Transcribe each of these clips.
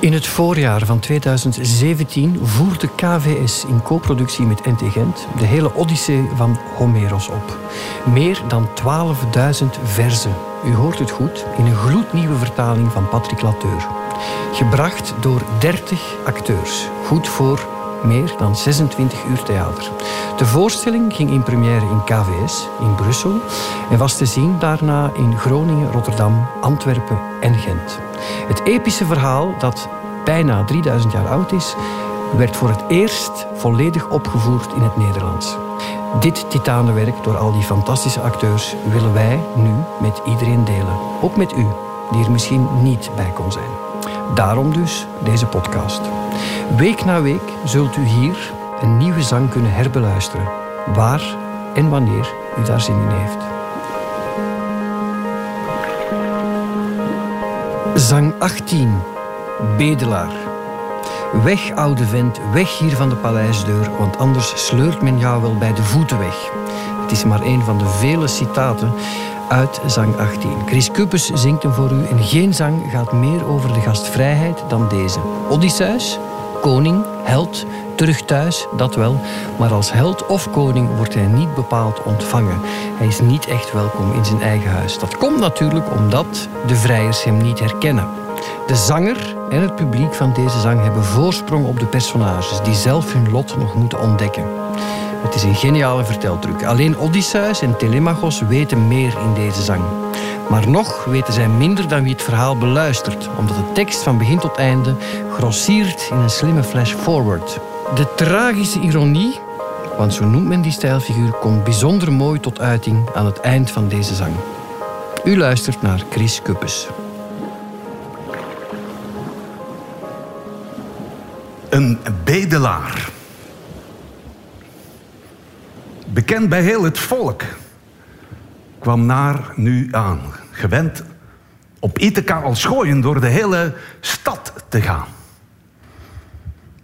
In het voorjaar van 2017 voerde KVS in co-productie met NT Gent de hele Odyssee van Homeros op. Meer dan 12.000 verzen. U hoort het goed, in een gloednieuwe vertaling van Patrick Lateur. Gebracht door 30 acteurs. Goed voor meer dan 26 uur theater. De voorstelling ging in première in KVS in Brussel en was te zien daarna in Groningen, Rotterdam, Antwerpen en Gent. Het epische verhaal, dat bijna 3000 jaar oud is, werd voor het eerst volledig opgevoerd in het Nederlands. Dit titanenwerk door al die fantastische acteurs willen wij nu met iedereen delen. Ook met u, die er misschien niet bij kon zijn. Daarom dus deze podcast. Week na week zult u hier een nieuwe zang kunnen herbeluisteren, waar en wanneer u daar zin in heeft. Zang 18, Bedelaar. Weg, oude vent, weg hier van de paleisdeur, want anders sleurt men jou wel bij de voeten weg. Het is maar een van de vele citaten uit zang 18. Chris Kuppes zingt hem voor u en geen zang gaat meer over de gastvrijheid dan deze. Odysseus, koning, held, terug thuis, dat wel. Maar als held of koning wordt hij niet bepaald ontvangen. Hij is niet echt welkom in zijn eigen huis. Dat komt natuurlijk omdat de vrijers hem niet herkennen. De zanger en het publiek van deze zang hebben voorsprong op de personages die zelf hun lot nog moeten ontdekken. Het is een geniale verteltruc. Alleen Odysseus en Telemachos weten meer in deze zang. Maar nog weten zij minder dan wie het verhaal beluistert, omdat de tekst van begin tot einde grossiert in een slimme flash-forward. De tragische ironie, want zo noemt men die stijlfiguur, komt bijzonder mooi tot uiting aan het eind van deze zang. U luistert naar Chris Kuppes. Een bedelaar. Bekend bij heel het volk. Kwam naar nu aan. Gewend op Ithaca al schooien door de hele stad te gaan.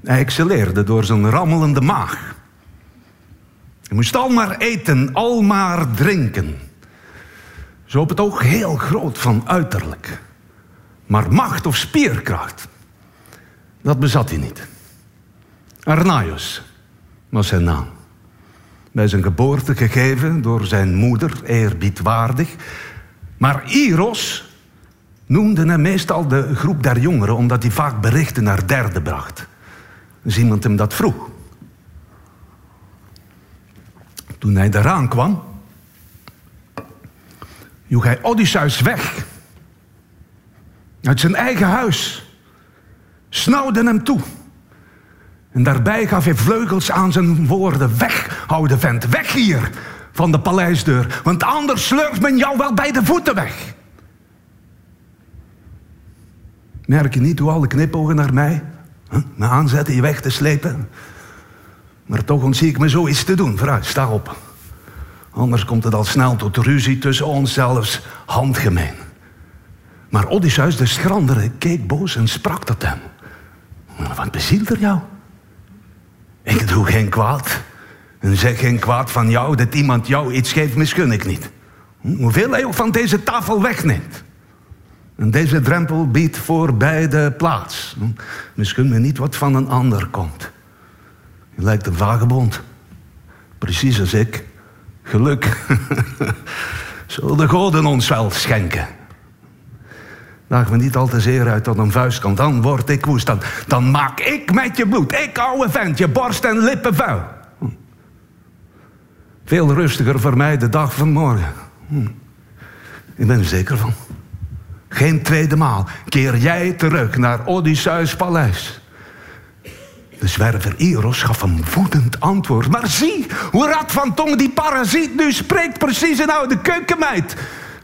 Hij excelleerde door zijn rammelende maag. Hij moest al maar eten, al maar drinken. Zo op het oog heel groot van uiterlijk. Maar macht of spierkracht, dat bezat hij niet. Arnaios was zijn naam. Bij zijn geboorte gegeven door zijn moeder, eerbiedwaardig. Maar Eros noemde hem meestal de groep der jongeren, omdat hij vaak berichten naar derde bracht. Dus iemand hem dat vroeg. Toen hij eraan kwam, joeg hij Odysseus weg. Uit zijn eigen huis. Snauwde hem toe. En daarbij gaf hij vleugels aan zijn woorden. Weg, oude vent, weg hier van de paleisdeur. Want anders slurft men jou wel bij de voeten weg. Merk je niet hoe alle knipogen naar mij huh, me aanzetten je weg te slepen? Maar toch ontzie ik me zoiets te doen. Vooruit, sta op. Anders komt het al snel tot ruzie tussen ons, zelfs handgemeen. Maar Odysseus, de schrandere, keek boos en sprak tot hem. Wat bezielt er jou? Ik doe geen kwaad. En zeg geen kwaad van jou dat iemand jou iets geeft, misgun ik niet. Hm, hoeveel hij ook van deze tafel wegneemt. En deze drempel biedt voor beide plaats. Hm, misgun me niet wat van een ander komt. Je lijkt een vagebond. Precies als ik. Geluk. Zullen de goden ons wel schenken. Daag me niet al te zeer uit tot een vuistkant, dan word ik woest. Dan, dan maak ik met je bloed, ik ouwe vent, je borst en lippen vuil. Hm. Veel rustiger voor mij de dag van morgen. Hm. Ik ben er zeker van. Geen tweede maal keer jij terug naar Odysseus paleis. De zwerver Eros gaf een woedend antwoord. Maar zie, hoe rat van tong die parasiet nu spreekt precies een oude keukenmeid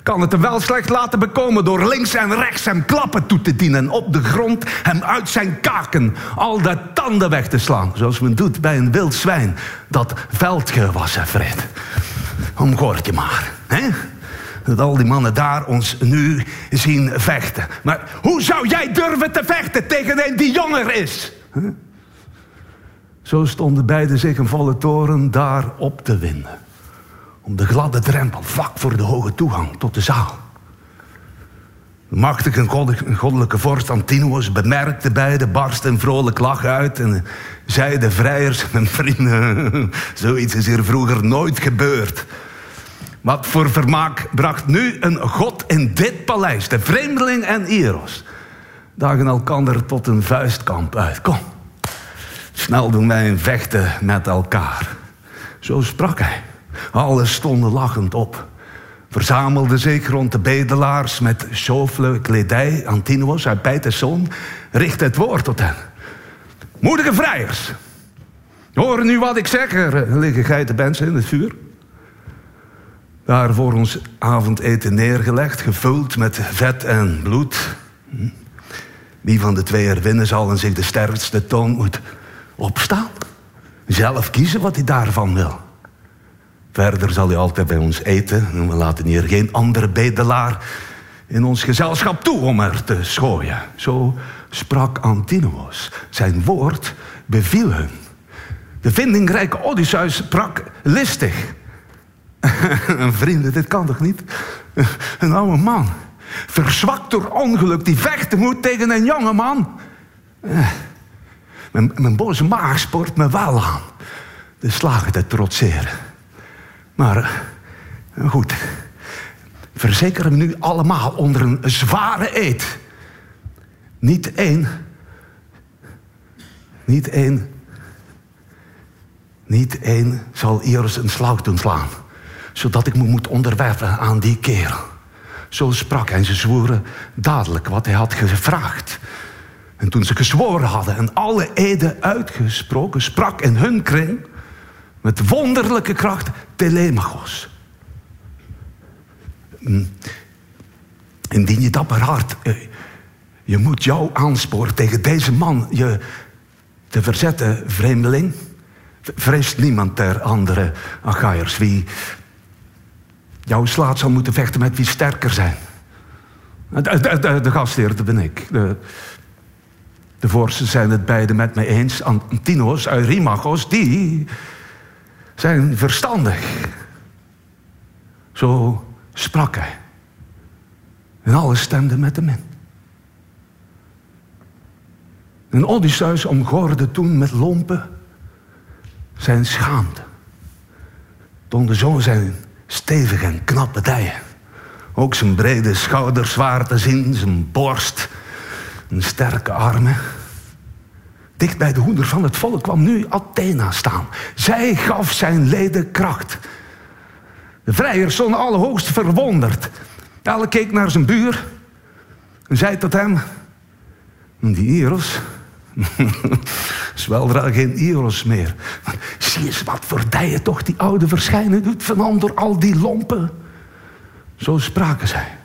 kan het hem wel slecht laten bekomen door links en rechts hem klappen toe te dienen. Op de grond hem uit zijn kaken al de tanden weg te slaan. Zoals men doet bij een wild zwijn dat veldgewassen vreet. Omgoort je maar. Hè? Dat al die mannen daar ons nu zien vechten. Maar hoe zou jij durven te vechten tegen een die jonger is? Zo stonden beiden zich een volle toren daar op te winden om de gladde drempel vlak voor de hoge toegang tot de zaal. De machtige goddelijke vorst Antinous bemerkte beide, barst een vrolijk lach uit en zei de vrijers, mijn vrienden, zoiets is hier vroeger nooit gebeurd. Wat voor vermaak bracht nu een god in dit paleis, de vreemdeling en Eros, dagen elkander tot een vuistkamp uit. Kom, snel doen wij een vechten met elkaar. Zo sprak hij. Alle stonden lachend op verzamelde zich rond de bedelaars met chauffele kledij. Antinous uit Pijters zoon richtte het woord tot hen. Moedige vrijers, horen nu wat ik zeg. Er liggen geitenbensen in het vuur. Daar voor ons avondeten neergelegd, gevuld met vet en bloed. Hm. Wie van de twee er winnen zal en zich de sterkste toon moet opstaan. Zelf kiezen wat hij daarvan wil. Verder zal hij altijd bij ons eten. we laten hier geen andere bedelaar in ons gezelschap toe om er te schooien. Zo sprak Antinous. Zijn woord beviel hun. De vindingrijke Odysseus sprak listig. Vrienden, dit kan toch niet? Een oude man, verzwakt door ongeluk, die vechten moet tegen een jonge man. Eh, mijn, mijn boze maag spoort me wel aan de slagen te trotseren. Maar eh, goed, verzeker hem nu allemaal onder een zware eed. Niet één, niet één, niet één zal Eros een slag doen slaan, zodat ik me moet onderwerpen aan die kerel. Zo sprak hij en ze zwoeren dadelijk wat hij had gevraagd. En toen ze gezworen hadden en alle eden uitgesproken, sprak in hun kring met wonderlijke kracht Telemachos. Mm. Indien je dapper hart, eh, je moet jouw aanspoor tegen deze man je te verzetten, vreemdeling. Vreest niemand ter andere Achaiers wie jouw slaat zal moeten vechten met wie sterker zijn. De, de, de, gastheer, ben ik. De, de vorsten zijn het beide met mij eens. Antinos, Eurimachos, die zijn verstandig. Zo sprak hij. En alles stemde met hem in. En Odysseus omgorde toen met lompen zijn schaamte. Toonde zo zijn stevige en knappe dijen. Ook zijn brede schouders waren te zien, zijn borst, en sterke armen. Dicht bij de hoeder van het volk kwam nu Athena staan. Zij gaf zijn leden kracht. De vrijers stonden allerhoogst verwonderd. Alle keek naar zijn buur en zei tot hem: Die Eros is weldra geen Eros meer. zie eens wat voor dijen toch die oude verschijnen doet van onder al die lompen. Zo spraken zij.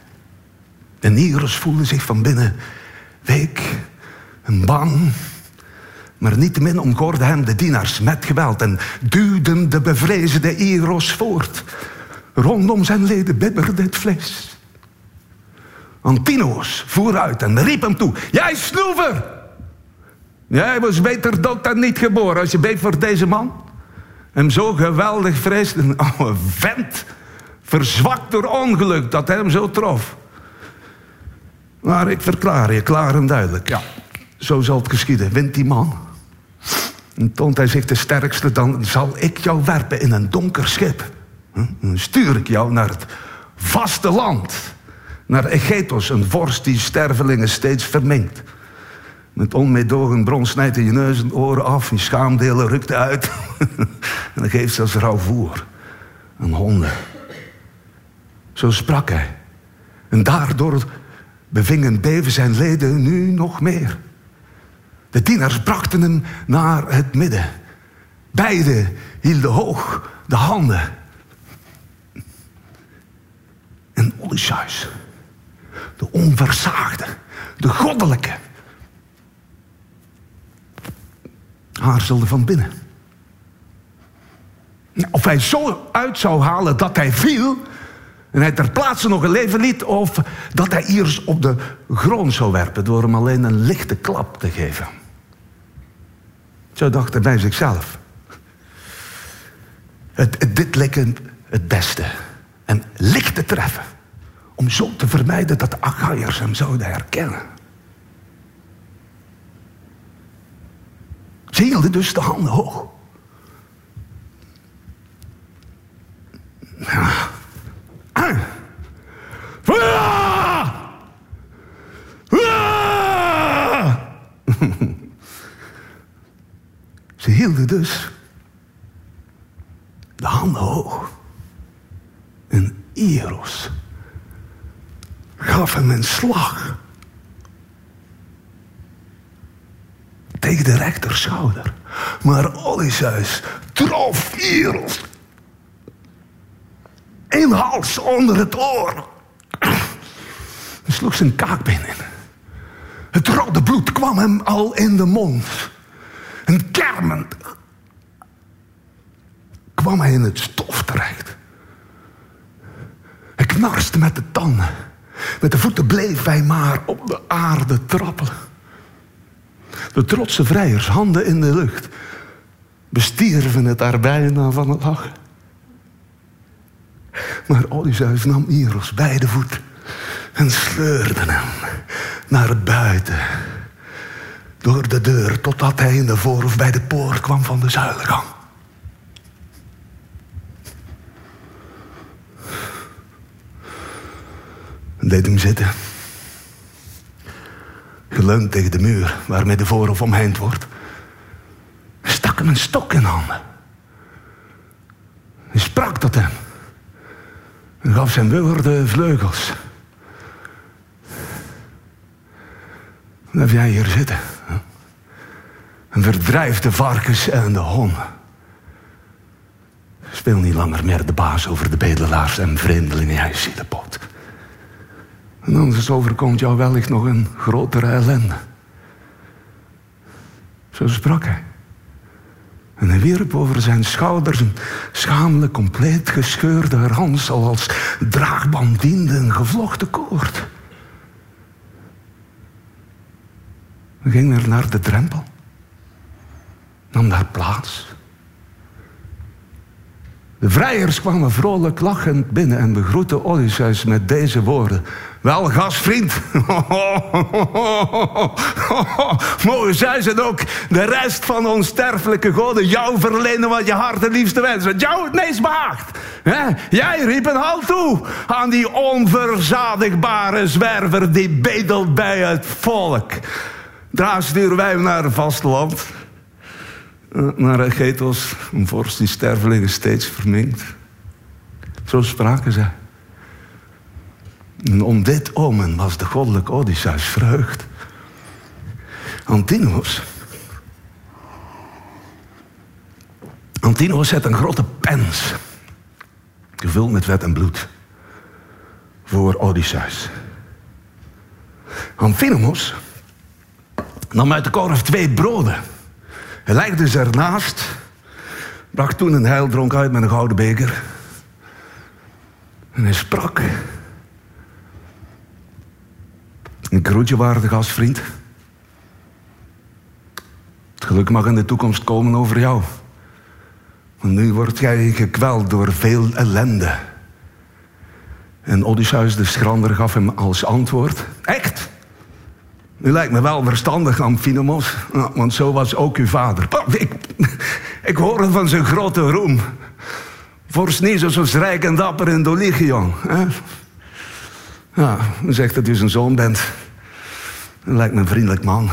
En Eros voelde zich van binnen week en bang maar niettemin omgorden hem de dienaars met geweld en duwden de bevreesde Eros voort. Rondom zijn leden bibberde het vlees. Antinoos voer uit en riep hem toe: Jij snoever! Jij was beter dood dan niet geboren als je beet voor deze man. Hem zo geweldig vreesde, een oude vent, verzwakt door ongeluk dat hem zo trof. Maar ik verklaar je klaar en duidelijk, ja, zo zal het geschieden. Wint die man, en toont hij zich de sterkste, dan zal ik jou werpen in een donker schip. Dan stuur ik jou naar het vaste land. Naar Egetos, een vorst die stervelingen steeds verminkt. Met onmeedogen bron snijdt hij je neus en oren af. Je schaamdelen rukt uit. en dan geeft zelfs rauw voer aan honden. Zo sprak hij. En daardoor bevingen beven zijn leden nu nog meer. De dienaars brachten hem naar het midden. Beiden hielden hoog de handen. En Odysseus, de onversaagde, de goddelijke, aarzelde van binnen. Of hij zo uit zou halen dat hij viel en hij ter plaatse nog een leven liet, of dat hij Iris op de grond zou werpen door hem alleen een lichte klap te geven. Zo dacht hij bij zichzelf. Het, dit leek hem het beste. En licht te treffen. Om zo te vermijden dat de Achaiërs hem zouden herkennen. Ze hielden dus de handen hoog. Ja. Ze hielden dus de handen hoog. En Eros gaf hem een slag. Tegen de rechterschouder. Maar Odysseus trof Eros in hals onder het oor. Hij sloeg zijn kaakbeen in. Het rode bloed kwam hem al in de mond. En kermend kwam hij in het stof terecht. Hij knarste met de tanden. Met de voeten bleef hij maar op de aarde trappelen. De trotse vrijers, handen in de lucht, bestierven het daar bijna van het lachen. Maar Odysseus nam Eros bij de voet en sleurde hem naar buiten. Door de deur totdat hij in de voor- of bij de poort kwam van de zuilengang. En deed hem zitten. Geleund tegen de muur waarmee de voorhof omheind wordt. Stak hem een stok in handen. Hij sprak tot hem. Gaf zijn woorden vleugels. Blijf jij hier zitten. En verdrijf de varkens en de honden. Speel niet langer meer de baas over de bedelaars en vreemdelingen, jij zielepot. En anders overkomt jou wellicht nog een grotere ellende. Zo sprak hij. En hij wierp over zijn schouders een compleet gescheurde ransel als draagband diende een gevlochten koord. Hij ging er naar de drempel, nam daar plaats. De vrijers kwamen vrolijk lachend binnen en begroetten Odysseus met deze woorden. Wel, gastvriend. Mogen zij en ook de rest van onsterfelijke goden jou verlenen wat je hart en liefste wens. Wat jou het meest behaagt. He? Jij riep een halt toe aan die onverzadigbare zwerver die bedelt bij het volk. Daar sturen wij hem naar het vasteland. Naar Getos, een vorst die stervelingen steeds verminkt. Zo spraken zij. En om dit omen was de goddelijke Odysseus vreugd. Antinous. Antinous had een grote pens. Gevuld met wet en bloed. Voor Odysseus. Amphinomus nam uit de korf twee broden. Hij legde ze ernaast. Bracht toen een heildronk uit met een gouden beker. En hij sprak. Een groetje, waarde gastvriend. Het geluk mag in de toekomst komen over jou. Want nu word jij gekweld door veel ellende. En Odysseus de schrander gaf hem als antwoord: Echt? U lijkt me wel verstandig, Amphinomus, want zo was ook uw vader. Ik, ik hoorde van zijn grote roem. Vorst Nisos was rijk en dapper in Doligion. Hè? U zegt dat u zijn zoon bent. U lijkt me een vriendelijk man.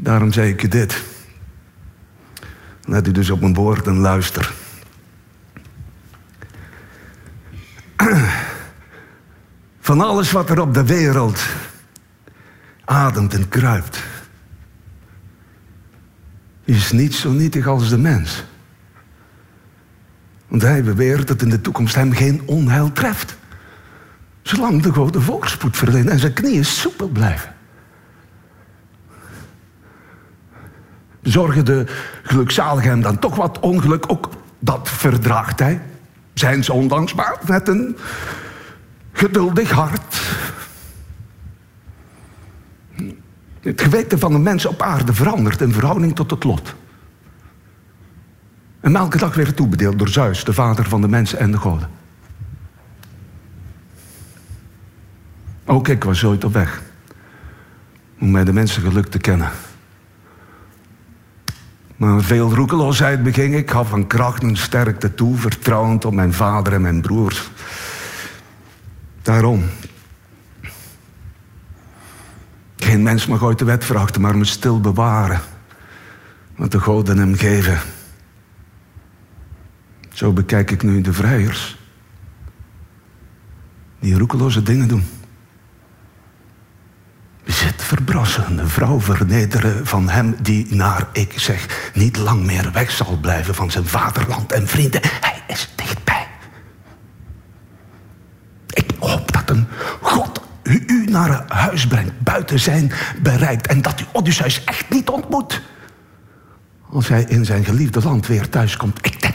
Daarom zei ik je dit. Let u dus op mijn woord en luister. Van alles wat er op de wereld ademt en kruipt, is niet zo nietig als de mens. Want hij beweert dat in de toekomst hem geen onheil treft. Zolang de grote voorspoed verleent en zijn knieën soepel blijven. Zorgen de gelukzalige hem dan toch wat ongeluk, ook dat verdraagt hij. Zijn ondanks maar met een geduldig hart. Het geweten van de mens op aarde verandert in verhouding tot het lot. En elke dag weer toebedeeld door Zeus, de vader van de mensen en de goden. Ook ik was ooit op weg om mij de mensen geluk te kennen. Maar veel roekeloosheid beging ik, gaf van kracht en sterkte toe, vertrouwend op mijn vader en mijn broers. Daarom. Geen mens mag ooit de wet verachten, maar me stil bewaren. Wat de goden hem geven. Zo bekijk ik nu de vrijers. Die roekeloze dingen doen. Bezit verbrassen, de vrouw vernederen van hem die naar, ik zeg, niet lang meer weg zal blijven van zijn vaderland en vrienden. Hij is dichtbij. Ik hoop dat een God u, u naar huis brengt, buiten zijn bereikt en dat u Odysseus echt niet ontmoet. Als hij in zijn geliefde land weer thuis komt. Ik denk.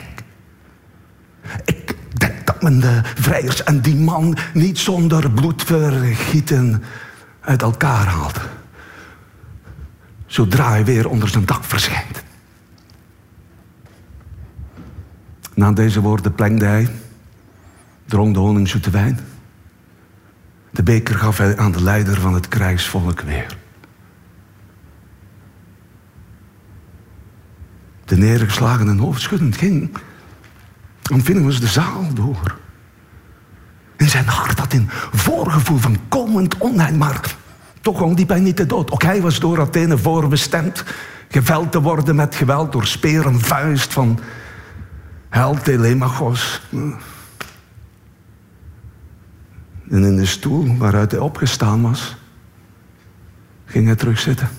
Ik denk dat men de vrijers en die man niet zonder bloedvergieten uit elkaar haalt. Zodra hij weer onder zijn dak verschijnt. Na deze woorden plengde hij, dronk de honingzoete wijn. De beker gaf hij aan de leider van het krijgsvolk weer. De neergeslagen en hoofdschuddend ging Amphinomus de zaal door. In zijn hart had een voorgevoel van komend onheil, maar toch gewoon die niet de dood. Ook hij was door Athene voorbestemd geveld te worden met geweld door speer en vuist van held Telemachos. En in de stoel waaruit hij opgestaan was, ging hij terug zitten.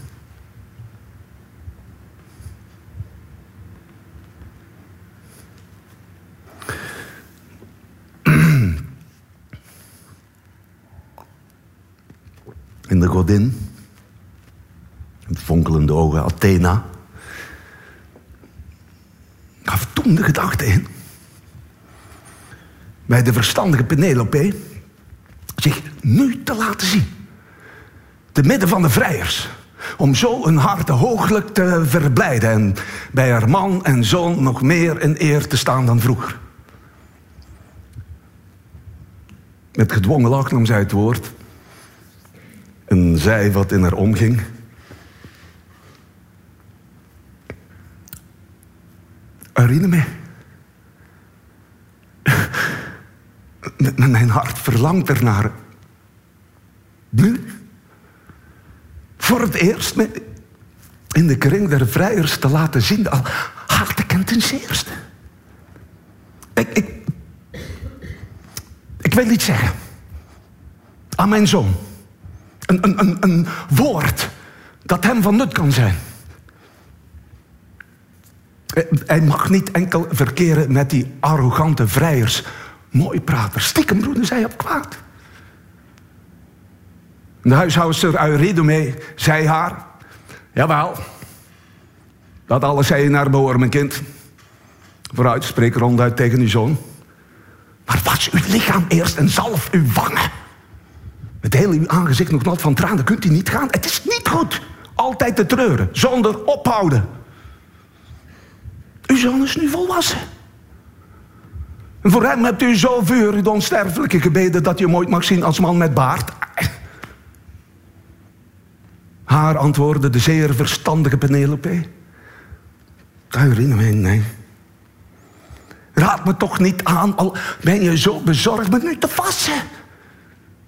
En de godin, met fonkelende ogen, Athena, gaf toen de gedachte in. Bij de verstandige Penelope zich nu te laten zien. Te midden van de vrijers. Om zo een hart hooglijk te verblijden. En bij haar man en zoon nog meer in eer te staan dan vroeger. Met gedwongen lach nam zij het woord. En zei wat in haar omging. Herinner me. Mijn hart verlangt ernaar. Nu. Voor het eerst in de kring der vrijers te laten zien. Al ik hem ten zeerste. Ik, ik, ik wil iets zeggen. Aan mijn zoon. Een, een, een, een woord dat hem van nut kan zijn. Hij mag niet enkel verkeren met die arrogante vrijers. Mooi prater. Stiekem broeder zij op kwaad. De huishoudster Eurydice zei haar... Jawel, dat alles zei je naar behoor, mijn kind. Vooruit, spreek ronduit tegen uw zoon. Maar was uw lichaam eerst en zalf uw wangen. Met heel uw aangezicht nog nat van tranen kunt u niet gaan. Het is niet goed. Altijd te treuren, zonder ophouden. Uw zoon is nu volwassen. En voor hem hebt u zo vuur de onsterfelijke gebeden dat je hem mag zien als man met baard. Haar antwoordde de zeer verstandige Penelope. Herinner mij, nee. Raad me toch niet aan, al ben je zo bezorgd met nu te vassen.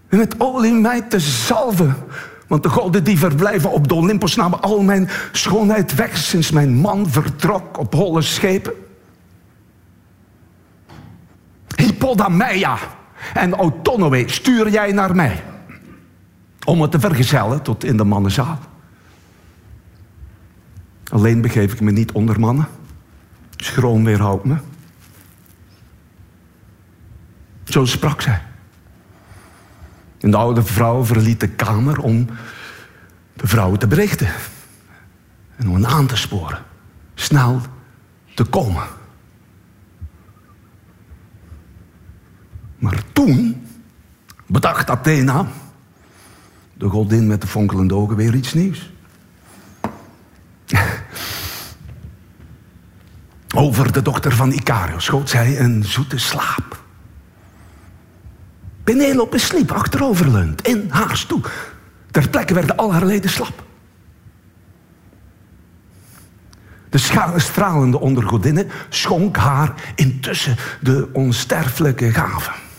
En met olie mij te zalven. Want de goden die verblijven op de Olympus namen al mijn schoonheid weg sinds mijn man vertrok op holle schepen. Hippodameia en Autonoe stuur jij naar mij. Om het te vergezellen tot in de mannenzaal. Alleen begeef ik me niet onder mannen. Schroom weerhoudt me. Zo sprak zij. En de oude vrouw verliet de kamer om de vrouwen te berichten. En om hen aan te sporen. Snel te komen. Maar toen bedacht Athena, de godin met de fonkelende ogen, weer iets nieuws. Over de dochter van Icarius schoot zij een zoete slaap. Penelope sliep achteroverleund in haar stoel. Ter plekke werden al haar leden slap. De stralende ondergodinne schonk haar intussen de onsterfelijke gaven.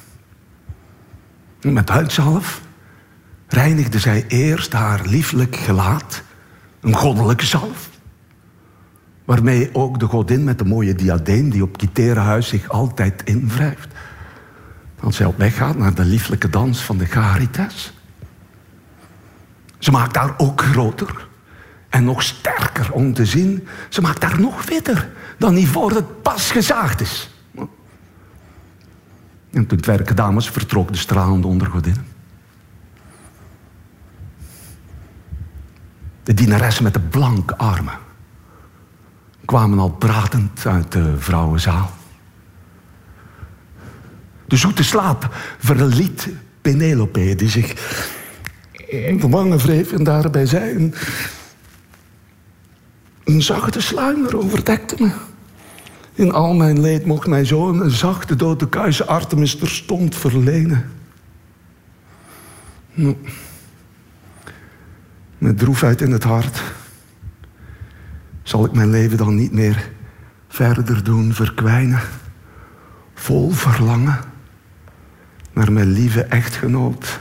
Met huidzalf reinigde zij eerst haar lieflijk gelaat, een goddelijke zalf, waarmee ook de godin met de mooie diadeem die op Kiterenhuis zich altijd invrijft, als zij op weg gaat naar de lieflijke dans van de Charitas. Ze maakt haar ook groter en nog sterker om te zien. Ze maakt haar nog witter dan die voor het pas gezaagd is. En toen het dames vertrok de stralende ondergodinnen. De dienaressen met de blanke armen kwamen al pratend uit de vrouwenzaal. De zoete slaap verliet Penelope, die zich in de wangen wreef en daarbij zei... Een, een zachte sluimer overdekte me. In al mijn leed mocht mijn zoon een zachte dode kuise Artemis terstond verlenen. Nou, met droefheid in het hart zal ik mijn leven dan niet meer verder doen verkwijnen. Vol verlangen naar mijn lieve echtgenoot,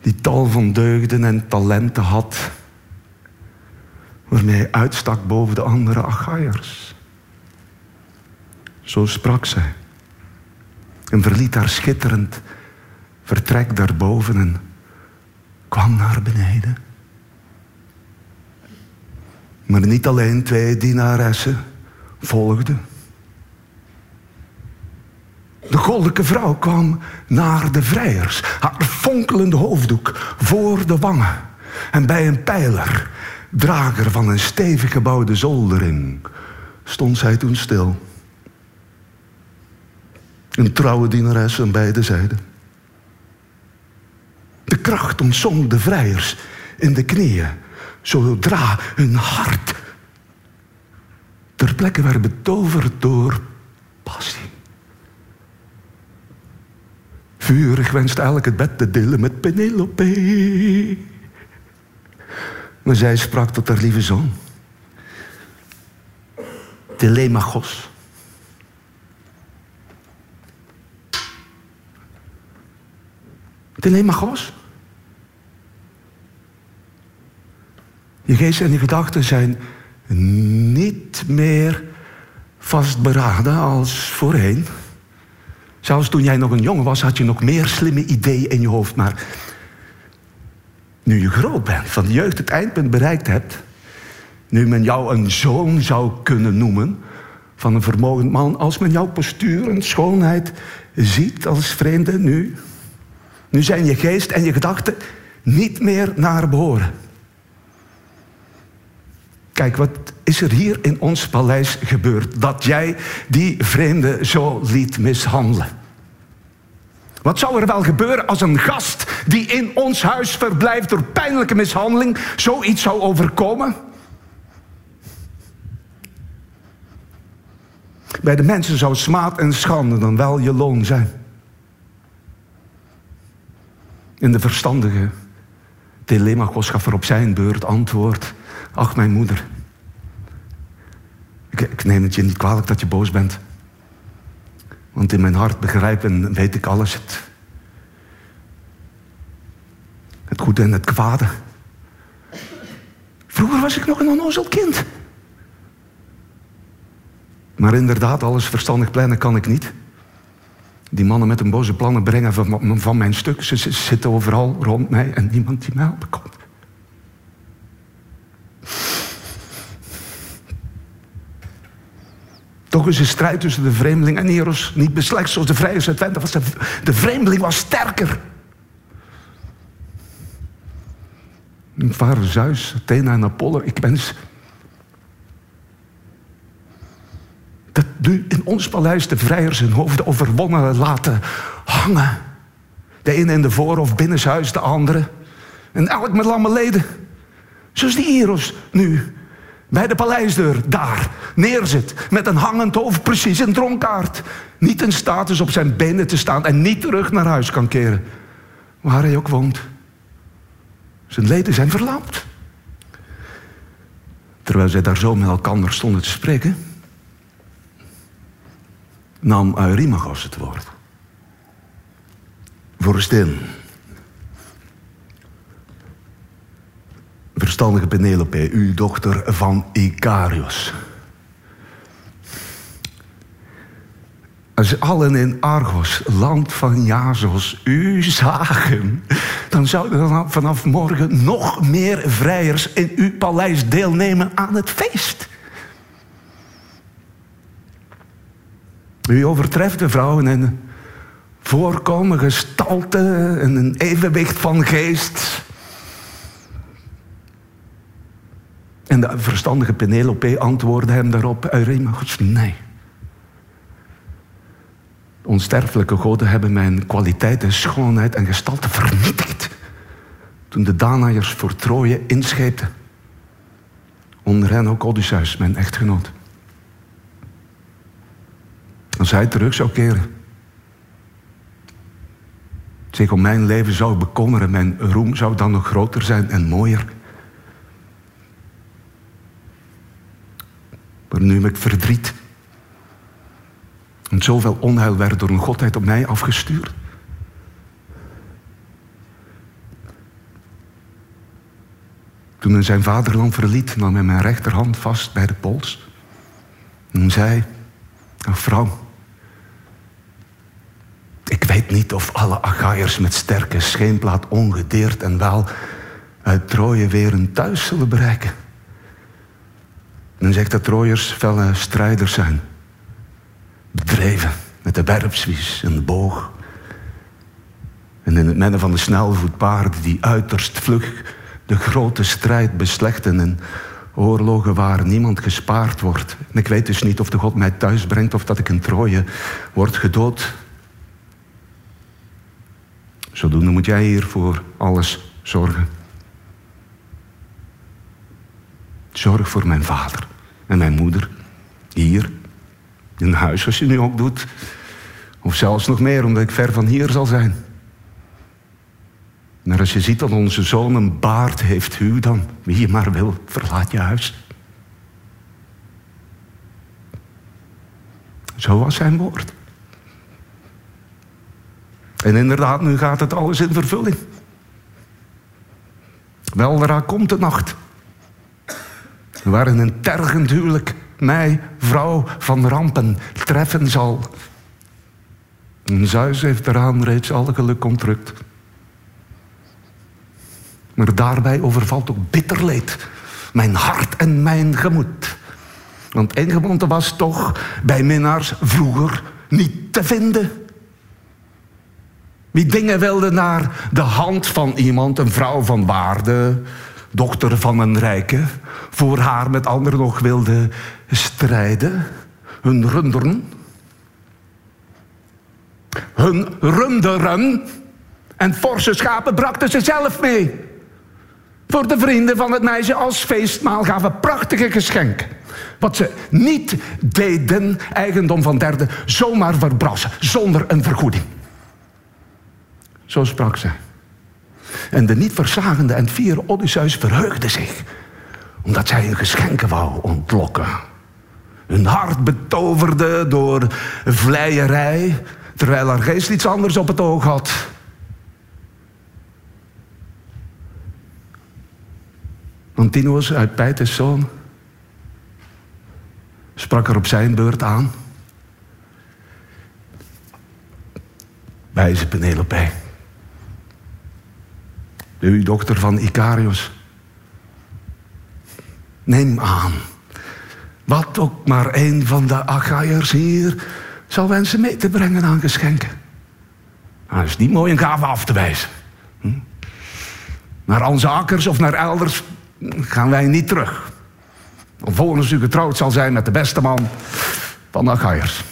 die tal van deugden en talenten had, waarmee hij uitstak boven de andere Achaiers. Zo sprak zij. En verliet haar schitterend vertrek daarboven en kwam naar beneden. Maar niet alleen twee dienaressen volgden. De goddelijke vrouw kwam naar de vrijers, haar fonkelende hoofddoek voor de wangen. En bij een pijler, drager van een stevig gebouwde zoldering, stond zij toen stil. Een trouwe dienares aan beide zijden. De kracht ontzonk de vrijers in de knieën, zodra hun hart ter plekke werd betoverd door passie. Vurig wenste elk het bed te delen met Penelope. Maar zij sprak tot haar lieve zoon. Telemachos. Telemachos. Je geest en je gedachten zijn niet meer vastberaden als voorheen. Zelfs toen jij nog een jongen was, had je nog meer slimme ideeën in je hoofd. Maar nu je groot bent, van de jeugd het eindpunt bereikt hebt, nu men jou een zoon zou kunnen noemen van een vermogend man, als men jouw postuur en schoonheid ziet als vreemde nu, nu zijn je geest en je gedachten niet meer naar behoren. Kijk, wat is er hier in ons paleis gebeurd dat jij die vreemde zo liet mishandelen? Wat zou er wel gebeuren als een gast die in ons huis verblijft door pijnlijke mishandeling zoiets zou overkomen? Bij de mensen zou smaad en schande dan wel je loon zijn. In de verstandige Telemachos gaf er op zijn beurt antwoord. Ach, mijn moeder. Ik, ik neem het je niet kwalijk dat je boos bent. Want in mijn hart begrijp en weet ik alles. Het, het goede en het kwade. Vroeger was ik nog een onnozel kind. Maar inderdaad, alles verstandig plannen kan ik niet. Die mannen met hun boze plannen brengen van, mijn stuk. Ze, zitten overal rond mij en niemand die mij helpen komt. Toch is de strijd tussen de vreemdeling en Eros niet beslecht zoals de vrije uit Twente. Was de, de vreemdeling was sterker. Vader Zeus, Athena en Apollo, ik wens dat nu in ons paleis de vrijers hun hoofden overwonnen laten hangen. De ene in de voor- of binnenshuis, de andere. En elk met lamme leden. Zoals die Eros nu bij de paleisdeur, daar, neerzit, met een hangend hoofd, precies een dronkaard. Niet in staat is op zijn benen te staan en niet terug naar huis kan keren. Waar hij ook woont. Zijn leden zijn verlamd. Terwijl zij daar zo met elkaar stonden te spreken, nam Eurimachos het woord. Vorstin, verstandige Penelope, uw dochter van Icarius. Als allen in Argos, land van Jazos, u zagen, dan zouden vanaf morgen nog meer vrijers in uw paleis deelnemen aan het feest. U overtreft de vrouwen in voorkomen, gestalte en een evenwicht van geest. En de verstandige Penelope antwoordde hem daarop, Eurymachus, nee. Onsterfelijke goden hebben mijn kwaliteiten, schoonheid en gestalte vernietigd. Toen de Danaërs voor Troje inscheepten. Onder hen ook Odysseus, mijn echtgenoot. Als hij terug zou keren. Zich om mijn leven zou bekommeren, mijn roem zou dan nog groter zijn en mooier. Maar nu heb ik verdriet. En zoveel onheil werd door een godheid op mij afgestuurd. Toen hij zijn vaderland verliet, nam hij mijn rechterhand vast bij de pols. En zei, vrouw, ik weet niet of alle Achaiërs met sterke scheenplaat ongedeerd en wel uit Troje weer een thuis zullen bereiken. Men zegt dat Trojers felle strijders zijn. Bedreven met de werpswies en de boog. En in het midden van de snelvoetpaarden die uiterst vlug de grote strijd beslechten en oorlogen waar niemand gespaard wordt. En ik weet dus niet of de God mij thuis brengt of dat ik in Troje word gedood. Zodoende moet jij hier voor alles zorgen. Zorg voor mijn vader en mijn moeder. Hier, in huis als je nu ook doet. Of zelfs nog meer, omdat ik ver van hier zal zijn. Maar als je ziet dat onze zoon een baard heeft, u dan, wie je maar wil, verlaat je huis. Zo was zijn woord. En inderdaad, nu gaat het alles in vervulling. Weldra komt de nacht. Waarin een tergend huwelijk mij, vrouw van rampen, treffen zal. En Zeus heeft eraan reeds alle geluk ontrukt. Maar daarbij overvalt ook bitter leed. Mijn hart en mijn gemoed. Want ingebonden was toch bij minnaars vroeger niet te vinden. Wie dingen wilde naar de hand van iemand, een vrouw van waarde, dochter van een rijke, voor haar met anderen nog wilde strijden, hun runderen, hun runderen en forse schapen brachten ze zelf mee. Voor de vrienden van het meisje als feestmaal gaven prachtige geschenken. Wat ze niet deden, eigendom van derden, zomaar verbrassen, zonder een vergoeding. Zo sprak zij. En de niet verzagende en fiere Odysseus verheugde zich, omdat zij hun geschenken wou ontlokken. Hun hart betoverde door vleierij, terwijl haar geest iets anders op het oog had. Antinous uit Pijtes zoon sprak er op zijn beurt aan. Wijze Penelope de dochter van Icarius. Neem aan, wat ook maar een van de Achaiërs hier zal wensen mee te brengen aan geschenken. Het is niet mooi een gave af te wijzen. Hm? Naar Anzakers of naar elders gaan wij niet terug. Volgens u getrouwd zal zijn met de beste man van de Achaiërs.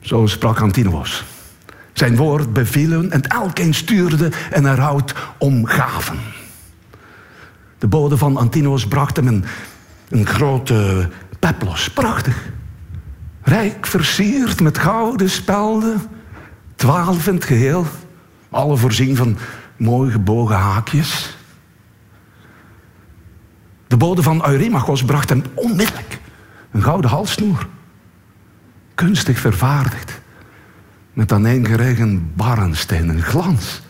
Zo sprak Antinous. Zijn woord bevielen en elkeen stuurde en eruit om gaven. De bode van Antinous bracht hem een, een grote peplos. Prachtig. Rijk versierd met gouden spelden. Twaalf in het geheel. Alle voorzien van mooi gebogen haakjes. De bode van Eurymachos bracht hem onmiddellijk een gouden halssnoer. Kunstig vervaardigd. Met aaneengeregen barrensteen, een glans.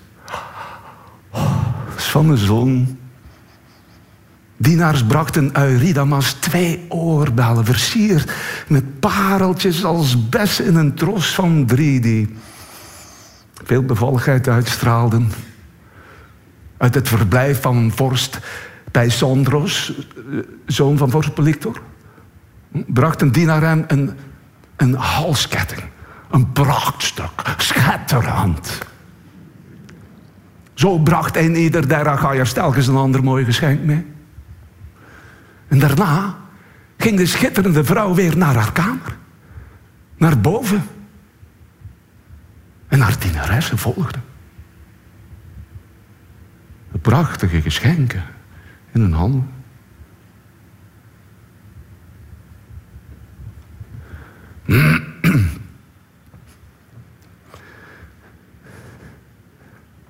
Van de zon. Dienaars brachten Euridamas twee oorbellen versierd met pareltjes als bessen in een tros van drie die veel bevalligheid uitstraalden. Uit het verblijf van vorst Pijsandros, eh, zoon van vorst Polyctor, bracht een hem een, een halsketting. Een prachtstuk, schetterend. Zo bracht een ieder der Achaiers telkens een ander mooi geschenk mee. En daarna ging de schitterende vrouw weer naar haar kamer. Naar boven. En haar dienaressen volgden. De prachtige geschenken in hun handen.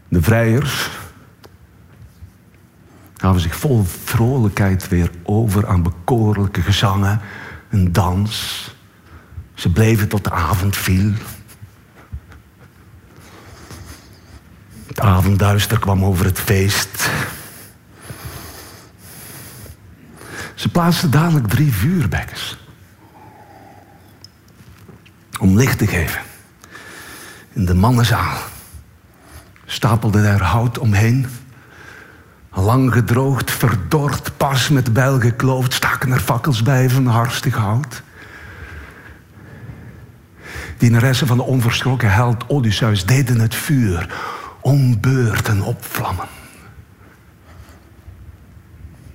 De vrijers gaven zich vol vrolijkheid weer over aan bekoorlijke gezangen en dans. Ze bleven tot de avond viel. Het avondduister kwam over het feest. Ze plaatsten dadelijk drie vuurbekkens. Om licht te geven. In de mannenzaal stapelden er hout omheen. Lang gedroogd, verdord, pas met bijl gekloofd, staken er fakkels bij van harstig hout. Dienaressen van de onverschrokken held Odysseus deden het vuur om beurten opvlammen.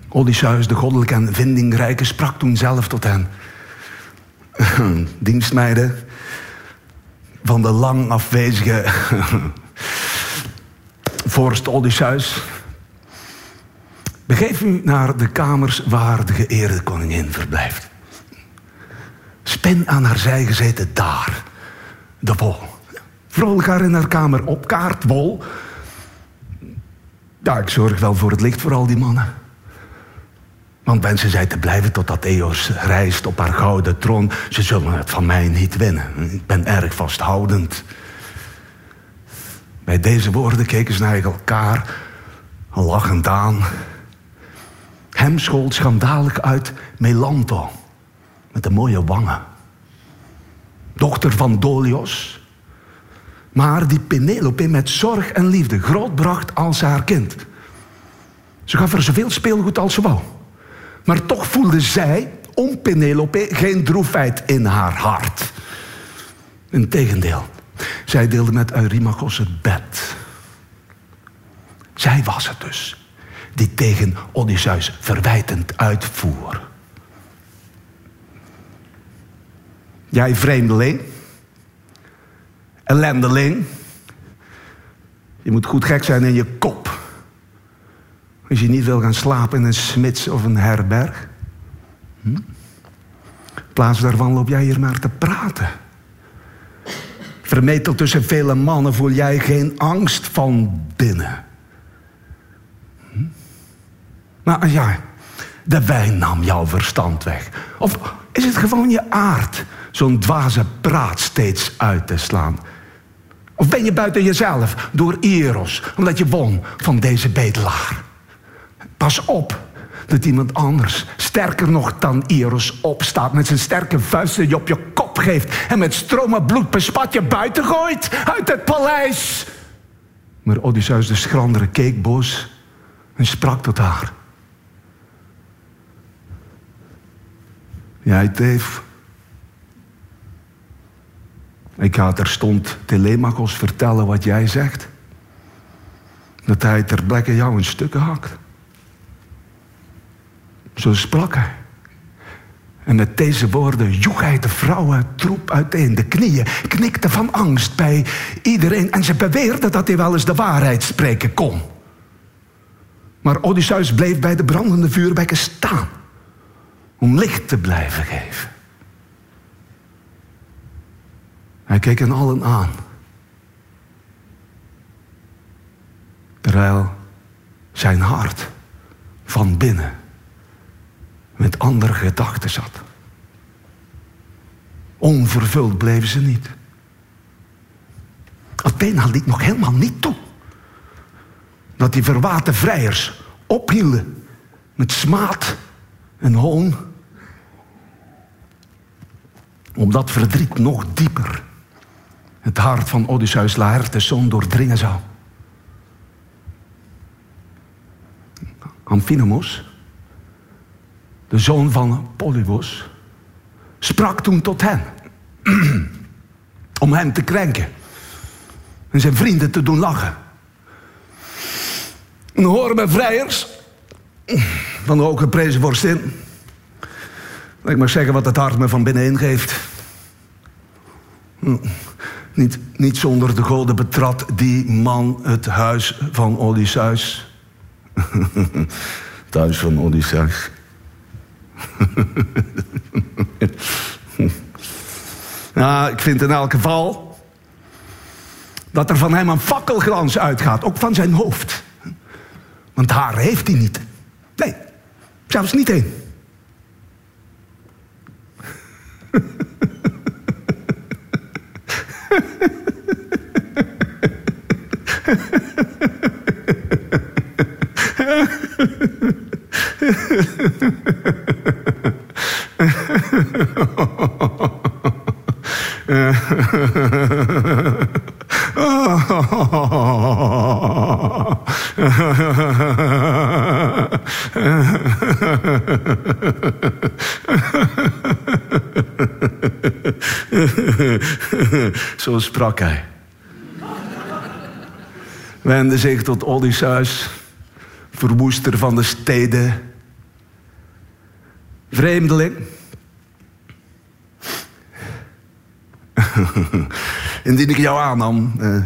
Odysseus, de goddelijke en vindingrijke, sprak toen zelf tot hen. Dienstmeiden van de lang afwezige vorst Odysseus. Begeef u naar de kamers waar de geëerde koningin verblijft. Spin aan haar zij gezeten daar de wol. Vrolijk haar in haar kamer op kaart, wol. Ja, ik zorg wel voor het licht voor al die mannen. Want mensen zij te blijven totdat Eos reist op haar gouden troon. Ze zullen het van mij niet winnen. Ik ben erg vasthoudend. Bij deze woorden keken ze naar elkaar, lachend aan. Hem schold schandalig uit Melanto, met de mooie wangen. Dochter van Dolios, maar die Penelope met zorg en liefde grootbracht als haar kind. Ze gaf er zoveel speelgoed als ze wou. Maar toch voelde zij, om Penelope, geen droefheid in haar hart. Integendeel, zij deelde met Eurymachos het bed. Zij was het dus, die tegen Odysseus verwijtend uitvoer. Jij vreemdeling, ellendeling, je moet goed gek zijn in je kop. Als je niet wil gaan slapen in een smits of een herberg. Hm? In plaats daarvan loop jij hier maar te praten. Vermetel tussen vele mannen voel jij geen angst van binnen. Hm? Maar ja, de wijn nam jouw verstand weg. Of is het gewoon je aard zo'n dwaze praat steeds uit te slaan? Of ben je buiten jezelf door Eros, omdat je won van deze bedelaar? Pas op dat iemand anders, sterker nog dan Eros, opstaat met zijn sterke vuisten je op je kop geeft en met stromen bloed bespat je buiten gooit uit het paleis. Maar Odysseus de schrandere keek boos en sprak tot haar. Jij, Teef. Ik ga terstond Telemachos vertellen wat jij zegt. Dat hij ter plekke jou in stukken hakt. Zo sprak hij. En met deze woorden joeg hij de vrouwen troep uiteen. De knieën knikte van angst bij iedereen. En ze beweerden dat hij wel eens de waarheid spreken kon. Maar Odysseus bleef bij de brandende vuurbekken staan. Om licht te blijven geven. Hij keek hen allen aan. Terwijl zijn hart van binnen met andere gedachten zat. Onvervuld bleven ze niet. Athena liet nog helemaal niet toe dat die verwaten vrijers ophielden met smaad en hoon. Omdat verdriet nog dieper het hart van Odysseus Laertes zoon doordringen zou. Amphinomos, de zoon van Polybos, sprak toen tot hen om hem te krenken en zijn vrienden te doen lachen. En horen bij vrijers van de hooggeprezen vorstin. Ik mag zeggen wat het hart me van binnenin geeft. Niet, niet zonder de goden betrad die man het huis van Odysseus. het huis van Odysseus. ja, ik vind in elk geval dat er van hem een fakkelglans uitgaat, ook van zijn hoofd. Want haar heeft hij niet. Nee, zelfs niet één. Zo sprak hij. Wende zich tot Odysseus, verwoester van de steden. Vreemdeling. Indien ik jou aannam uh,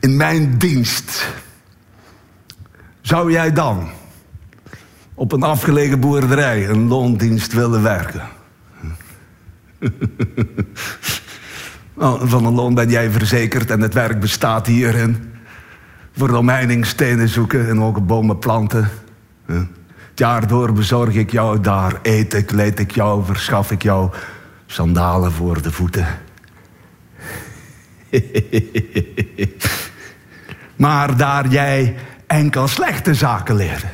in mijn dienst, zou jij dan op een afgelegen boerderij een loondienst willen werken? Van een loon ben jij verzekerd en het werk bestaat hierin. Voor omheining stenen zoeken en ook bomen planten. Het jaar door bezorg ik jou daar. Eet ik, leed ik jou, verschaf ik jou sandalen voor de voeten. maar daar jij enkel slechte zaken leerde,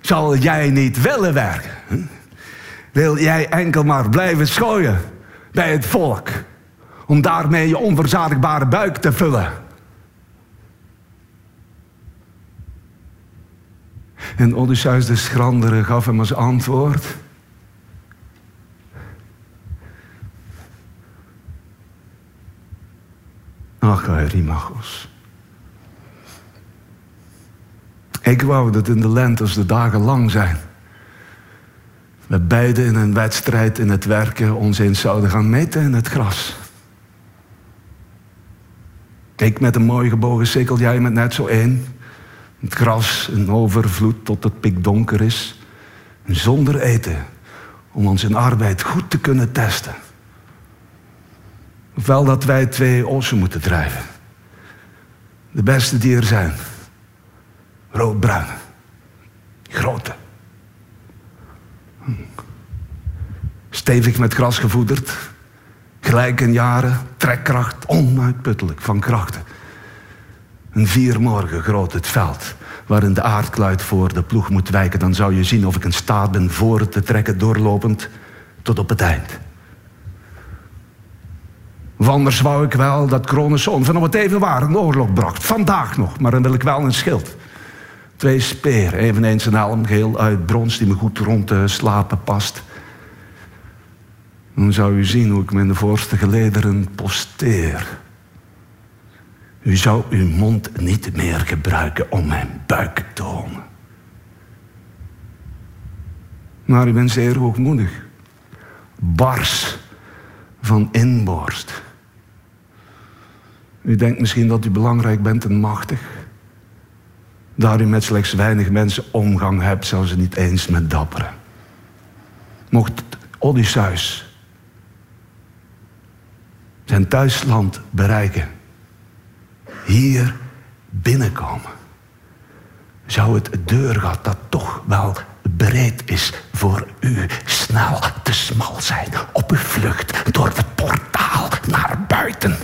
zal jij niet willen werken. Wil jij enkel maar blijven schooien bij het volk, om daarmee je onverzadigbare buik te vullen? En Odysseus de schrandere gaf hem als antwoord. Ach, Rimachos. Ik wou dat in de lente, als de dagen lang zijn, we beiden in een wedstrijd in het werken ons eens zouden gaan meten in het gras. Ik met een mooi gebogen sikkel, jij met net zo één. Het gras in overvloed tot het pikdonker is. zonder eten, om ons in arbeid goed te kunnen testen. Ofwel dat wij twee ossen moeten drijven. De beste die er zijn. Roodbruin. Grote. Stevig met gras gevoederd. Gelijk in jaren. Trekkracht. Onuitputtelijk van krachten. Een vier morgen groot het veld. Waarin de aardkluit voor de ploeg moet wijken. Dan zou je zien of ik in staat ben voor te trekken. Doorlopend tot op het eind. Of anders wou ik wel dat Kronos zoon van het even waar een oorlog bracht. Vandaag nog, maar dan wil ik wel een schild. Twee speer, eveneens een helm geel uit brons die me goed rond te slapen past. Dan zou u zien hoe ik me de voorste gelederen posteer. U zou uw mond niet meer gebruiken om mijn buik te tonen. Maar u bent zeer hoogmoedig. Bars van inborst. U denkt misschien dat u belangrijk bent en machtig. Daar u met slechts weinig mensen omgang hebt, zelfs niet eens met dapperen. Mocht Odysseus zijn thuisland bereiken, hier binnenkomen, zou het deurgat dat toch wel bereid is voor u snel te smal zijn op uw vlucht door het portaal naar buiten.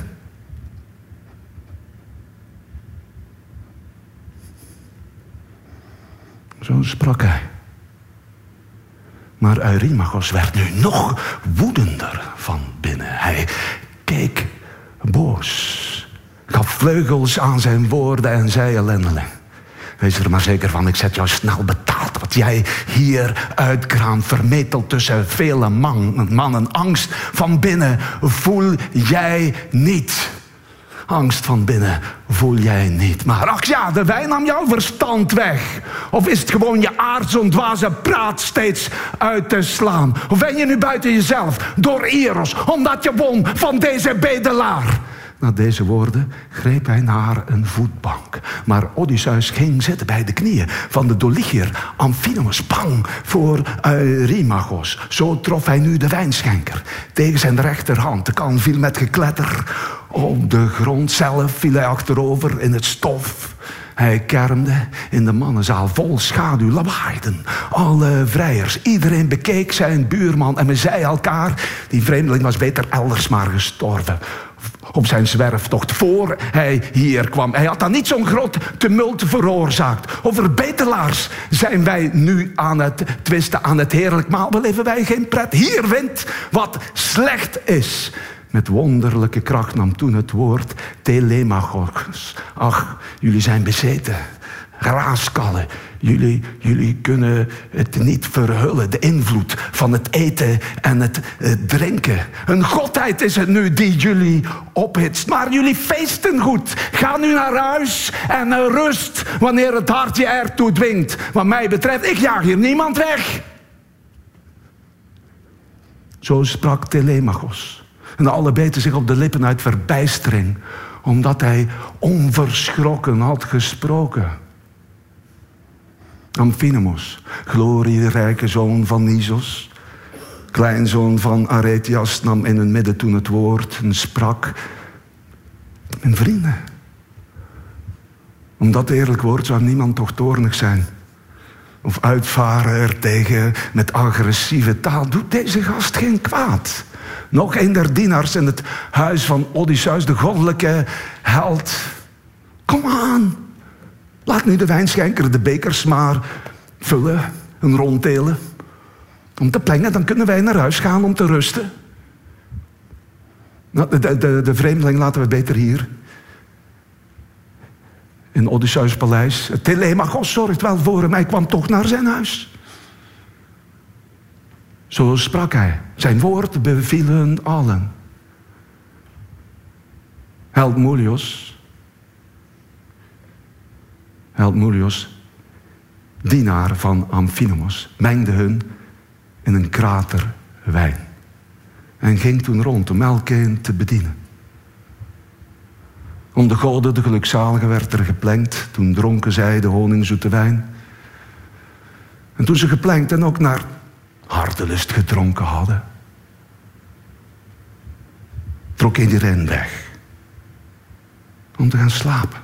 Zo sprak hij. Maar Eurymachos werd nu nog woedender van binnen. Hij keek boos, gaf vleugels aan zijn woorden en zei ellendeling. Wees er maar zeker van, ik zet jou snel betaald. Wat jij hier uitkraamt, vermeteld tussen vele man, mannen. Angst van binnen voel jij niet. Angst van binnen voel jij niet. Maar ach ja, de wijn nam jouw verstand weg. Of is het gewoon je aard zo'n dwaze praat steeds uit te slaan? Of ben je nu buiten jezelf door Eros, omdat je won van deze bedelaar? Na deze woorden greep hij naar een voetbank. Maar Odysseus ging zitten bij de knieën van de Dolichier, Amphinomus, bang voor Eurymachos. Zo trof hij nu de wijnschenker tegen zijn rechterhand. De kan viel met gekletter. Op de grond zelf viel hij achterover in het stof. Hij kermde in de mannenzaal vol schaduw, lawaaiden. Alle vrijers, iedereen bekeek zijn buurman en men zei elkaar... die vreemdeling was beter elders maar gestorven op zijn zwerftocht voor hij hier kwam. Hij had dan niet zo'n groot tumult veroorzaakt. Over betelaars zijn wij nu aan het twisten, aan het heerlijk maal. Beleven wij geen pret. Hier wint wat slecht is. Met wonderlijke kracht nam toen het woord telemachos. Ach, jullie zijn bezeten raaskallen. Jullie, jullie kunnen het niet verhullen, de invloed van het eten en het drinken. Een godheid is het nu die jullie ophitst. Maar jullie feesten goed. Ga nu naar huis en rust wanneer het hart je ertoe dwingt. Wat mij betreft, ik jaag hier niemand weg. Zo sprak Telemachos. En alle beten zich op de lippen uit verbijstering, omdat hij onverschrokken had gesproken. Amphinomos, glorierijke zoon van Nisos, kleinzoon van Aretias, nam in hun midden toen het woord en sprak. Mijn vrienden, om dat eerlijk woord zou niemand toch toornig zijn. Of uitvaren er tegen met agressieve taal. Doet deze gast geen kwaad. Nog een der dienaars in het huis van Odysseus, de goddelijke held. Kom aan, Laat nu de wijnschenker de bekers maar vullen en ronddelen. Om te plengen, dan kunnen wij naar huis gaan om te rusten. Nou, de, de, de vreemdeling laten we beter hier. In Odysseus paleis. Telemachos zorgt wel voor hem. Hij kwam toch naar zijn huis. Zo sprak hij. Zijn woord bevielen allen. Held Mulios Mulios, dienaar van Amphinomos, mengde hun in een krater wijn. En ging toen rond om elkeen te bedienen. Om de goden, de gelukzalige, werd er geplengd. Toen dronken zij de honingzoete wijn. En toen ze geplengd en ook naar hartelust gedronken hadden, trok iedereen weg om te gaan slapen